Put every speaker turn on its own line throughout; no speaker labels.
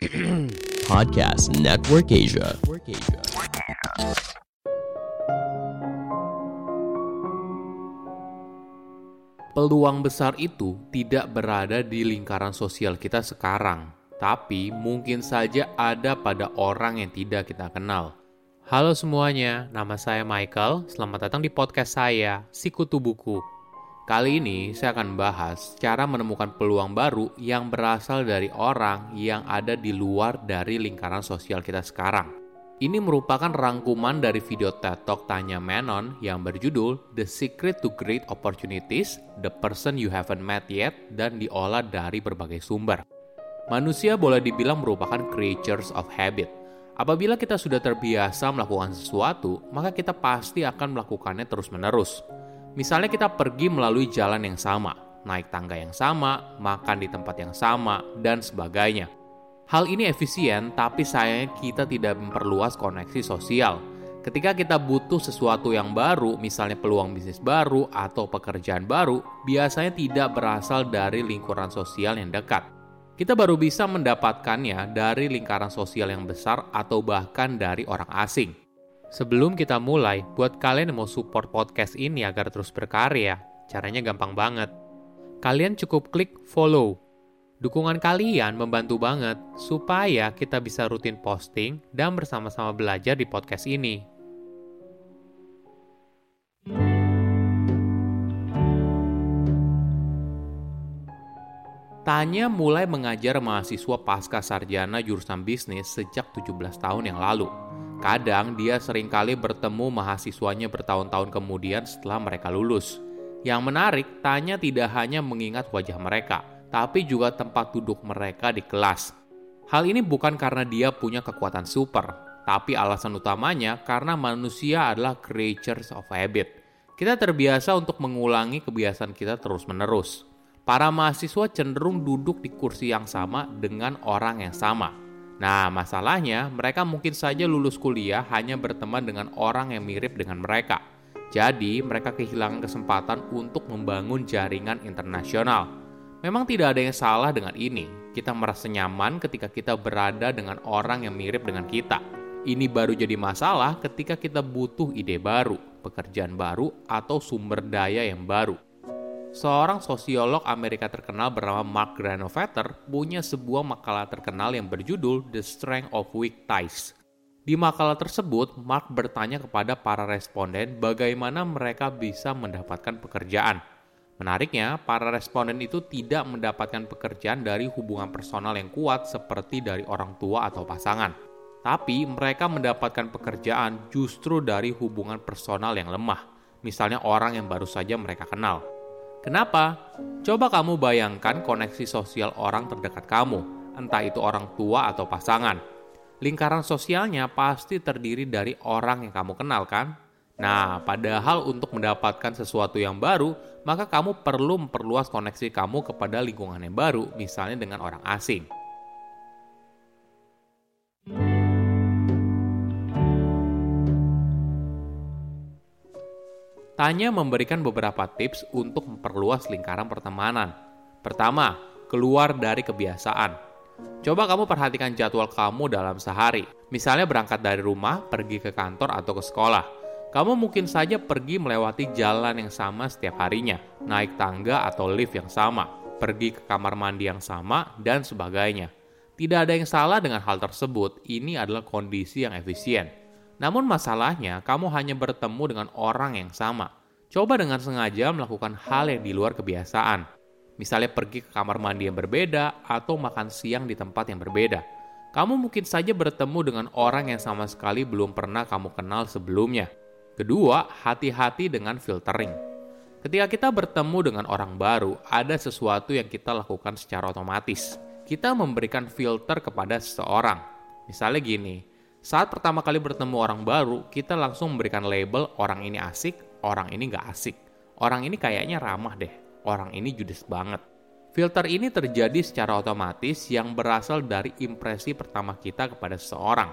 Podcast Network Asia.
Peluang besar itu tidak berada di lingkaran sosial kita sekarang, tapi mungkin saja ada pada orang yang tidak kita kenal. Halo semuanya, nama saya Michael. Selamat datang di podcast saya, Sikutu Buku. Kali ini saya akan bahas cara menemukan peluang baru yang berasal dari orang yang ada di luar dari lingkaran sosial kita sekarang. Ini merupakan rangkuman dari video TED Talk Tanya Menon yang berjudul The Secret to Great Opportunities, The Person You Haven't Met Yet, dan diolah dari berbagai sumber. Manusia boleh dibilang merupakan creatures of habit. Apabila kita sudah terbiasa melakukan sesuatu, maka kita pasti akan melakukannya terus-menerus. Misalnya kita pergi melalui jalan yang sama, naik tangga yang sama, makan di tempat yang sama, dan sebagainya. Hal ini efisien, tapi sayangnya kita tidak memperluas koneksi sosial. Ketika kita butuh sesuatu yang baru, misalnya peluang bisnis baru atau pekerjaan baru, biasanya tidak berasal dari lingkuran sosial yang dekat. Kita baru bisa mendapatkannya dari lingkaran sosial yang besar atau bahkan dari orang asing. Sebelum kita mulai, buat kalian yang mau support podcast ini agar terus berkarya, caranya gampang banget. Kalian cukup klik follow Dukungan kalian membantu banget supaya kita bisa rutin posting dan bersama-sama belajar di podcast ini. Tanya mulai mengajar mahasiswa pasca sarjana jurusan bisnis sejak 17 tahun yang lalu. Kadang dia sering kali bertemu mahasiswanya bertahun-tahun kemudian setelah mereka lulus. Yang menarik, Tanya tidak hanya mengingat wajah mereka, tapi juga tempat duduk mereka di kelas. Hal ini bukan karena dia punya kekuatan super, tapi alasan utamanya karena manusia adalah creatures of habit. Kita terbiasa untuk mengulangi kebiasaan kita terus-menerus. Para mahasiswa cenderung duduk di kursi yang sama dengan orang yang sama. Nah, masalahnya mereka mungkin saja lulus kuliah hanya berteman dengan orang yang mirip dengan mereka. Jadi, mereka kehilangan kesempatan untuk membangun jaringan internasional. Memang tidak ada yang salah dengan ini. Kita merasa nyaman ketika kita berada dengan orang yang mirip dengan kita. Ini baru jadi masalah ketika kita butuh ide baru, pekerjaan baru, atau sumber daya yang baru. Seorang sosiolog Amerika terkenal bernama Mark Granovetter punya sebuah makalah terkenal yang berjudul The Strength of Weak Ties. Di makalah tersebut, Mark bertanya kepada para responden bagaimana mereka bisa mendapatkan pekerjaan. Menariknya, para responden itu tidak mendapatkan pekerjaan dari hubungan personal yang kuat seperti dari orang tua atau pasangan. Tapi mereka mendapatkan pekerjaan justru dari hubungan personal yang lemah, misalnya orang yang baru saja mereka kenal. Kenapa? Coba kamu bayangkan koneksi sosial orang terdekat kamu, entah itu orang tua atau pasangan. Lingkaran sosialnya pasti terdiri dari orang yang kamu kenal kan? Nah, padahal untuk mendapatkan sesuatu yang baru, maka kamu perlu memperluas koneksi kamu kepada lingkungan yang baru, misalnya dengan orang asing. Tanya memberikan beberapa tips untuk memperluas lingkaran pertemanan. Pertama, keluar dari kebiasaan. Coba kamu perhatikan jadwal kamu dalam sehari. Misalnya berangkat dari rumah, pergi ke kantor atau ke sekolah kamu mungkin saja pergi melewati jalan yang sama setiap harinya, naik tangga atau lift yang sama, pergi ke kamar mandi yang sama, dan sebagainya. Tidak ada yang salah dengan hal tersebut, ini adalah kondisi yang efisien. Namun masalahnya, kamu hanya bertemu dengan orang yang sama. Coba dengan sengaja melakukan hal yang di luar kebiasaan. Misalnya pergi ke kamar mandi yang berbeda atau makan siang di tempat yang berbeda. Kamu mungkin saja bertemu dengan orang yang sama sekali belum pernah kamu kenal sebelumnya Kedua, hati-hati dengan filtering. Ketika kita bertemu dengan orang baru, ada sesuatu yang kita lakukan secara otomatis. Kita memberikan filter kepada seseorang. Misalnya gini, saat pertama kali bertemu orang baru, kita langsung memberikan label orang ini asik, orang ini nggak asik. Orang ini kayaknya ramah deh, orang ini judes banget. Filter ini terjadi secara otomatis yang berasal dari impresi pertama kita kepada seseorang.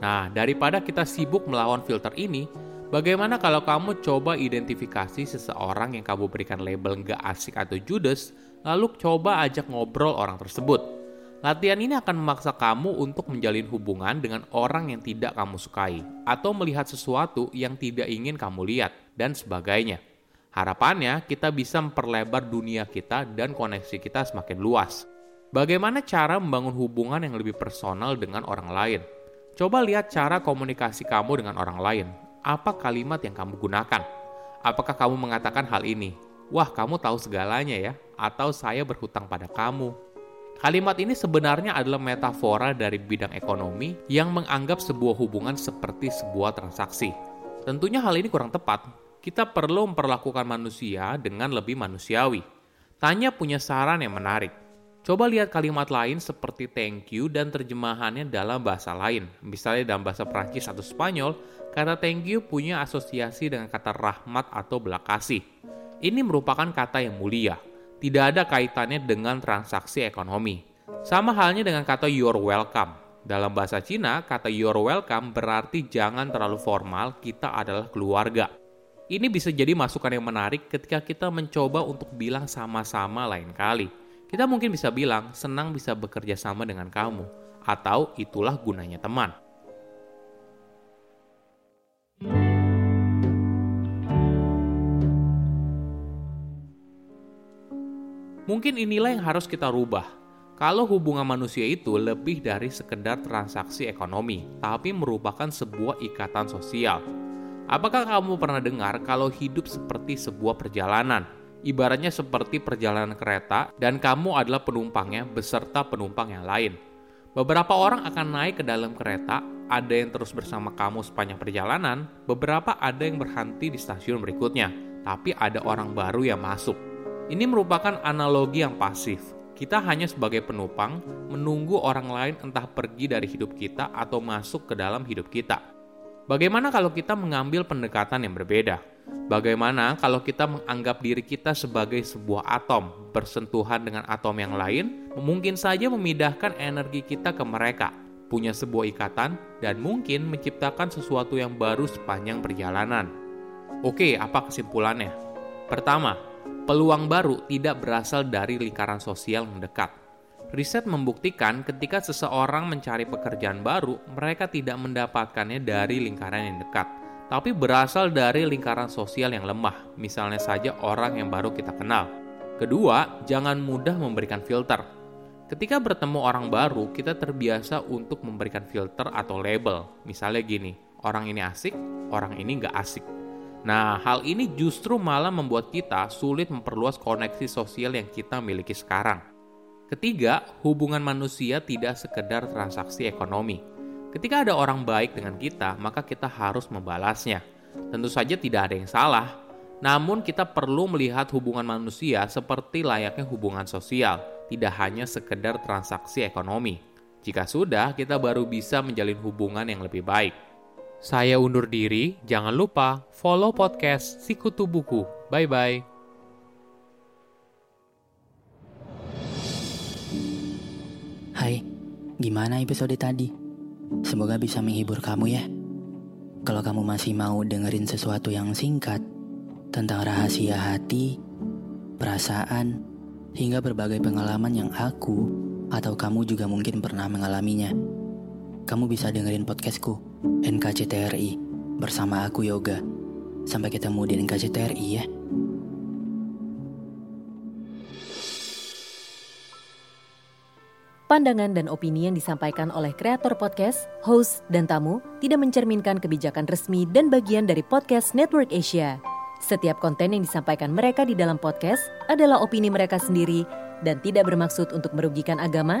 Nah, daripada kita sibuk melawan filter ini, Bagaimana kalau kamu coba identifikasi seseorang yang kamu berikan label nggak asik atau judes, lalu coba ajak ngobrol orang tersebut. Latihan ini akan memaksa kamu untuk menjalin hubungan dengan orang yang tidak kamu sukai, atau melihat sesuatu yang tidak ingin kamu lihat, dan sebagainya. Harapannya, kita bisa memperlebar dunia kita dan koneksi kita semakin luas. Bagaimana cara membangun hubungan yang lebih personal dengan orang lain? Coba lihat cara komunikasi kamu dengan orang lain. Apa kalimat yang kamu gunakan? Apakah kamu mengatakan hal ini? Wah, kamu tahu segalanya ya, atau saya berhutang pada kamu, Kalimat ini sebenarnya adalah metafora dari bidang ekonomi yang menganggap sebuah hubungan seperti sebuah transaksi. Tentunya hal ini kurang tepat. Kita perlu memperlakukan manusia dengan lebih manusiawi. Tanya punya saran yang menarik. Coba lihat kalimat lain seperti thank you dan terjemahannya dalam bahasa lain. Misalnya dalam bahasa Prancis atau Spanyol, kata thank you punya asosiasi dengan kata rahmat atau belas kasih. Ini merupakan kata yang mulia, tidak ada kaitannya dengan transaksi ekonomi. Sama halnya dengan kata you're welcome. Dalam bahasa Cina, kata you're welcome berarti jangan terlalu formal, kita adalah keluarga. Ini bisa jadi masukan yang menarik ketika kita mencoba untuk bilang sama-sama lain kali. Kita mungkin bisa bilang, senang bisa bekerja sama dengan kamu, atau itulah gunanya teman. Mungkin inilah yang harus kita rubah. Kalau hubungan manusia itu lebih dari sekedar transaksi ekonomi, tapi merupakan sebuah ikatan sosial. Apakah kamu pernah dengar kalau hidup seperti sebuah perjalanan? Ibaratnya seperti perjalanan kereta dan kamu adalah penumpangnya beserta penumpang yang lain. Beberapa orang akan naik ke dalam kereta, ada yang terus bersama kamu sepanjang perjalanan, beberapa ada yang berhenti di stasiun berikutnya, tapi ada orang baru yang masuk. Ini merupakan analogi yang pasif. Kita hanya sebagai penumpang menunggu orang lain entah pergi dari hidup kita atau masuk ke dalam hidup kita. Bagaimana kalau kita mengambil pendekatan yang berbeda? Bagaimana kalau kita menganggap diri kita sebagai sebuah atom, bersentuhan dengan atom yang lain, mungkin saja memindahkan energi kita ke mereka, punya sebuah ikatan, dan mungkin menciptakan sesuatu yang baru sepanjang perjalanan. Oke, apa kesimpulannya? Pertama, Peluang baru tidak berasal dari lingkaran sosial yang dekat. Riset membuktikan ketika seseorang mencari pekerjaan baru, mereka tidak mendapatkannya dari lingkaran yang dekat, tapi berasal dari lingkaran sosial yang lemah, misalnya saja orang yang baru kita kenal. Kedua, jangan mudah memberikan filter. Ketika bertemu orang baru, kita terbiasa untuk memberikan filter atau label. Misalnya gini, orang ini asik, orang ini nggak asik. Nah, hal ini justru malah membuat kita sulit memperluas koneksi sosial yang kita miliki sekarang. Ketiga, hubungan manusia tidak sekedar transaksi ekonomi. Ketika ada orang baik dengan kita, maka kita harus membalasnya. Tentu saja tidak ada yang salah, namun kita perlu melihat hubungan manusia seperti layaknya hubungan sosial, tidak hanya sekedar transaksi ekonomi. Jika sudah, kita baru bisa menjalin hubungan yang lebih baik. Saya undur diri, jangan lupa follow podcast Sikutu Buku. Bye-bye.
Hai, gimana episode tadi? Semoga bisa menghibur kamu ya. Kalau kamu masih mau dengerin sesuatu yang singkat tentang rahasia hati, perasaan, hingga berbagai pengalaman yang aku atau kamu juga mungkin pernah mengalaminya kamu bisa dengerin podcastku, NKCTRI, bersama aku Yoga. Sampai ketemu di NKCTRI ya.
Pandangan dan opini yang disampaikan oleh kreator podcast, host, dan tamu tidak mencerminkan kebijakan resmi dan bagian dari podcast Network Asia. Setiap konten yang disampaikan mereka di dalam podcast adalah opini mereka sendiri dan tidak bermaksud untuk merugikan agama,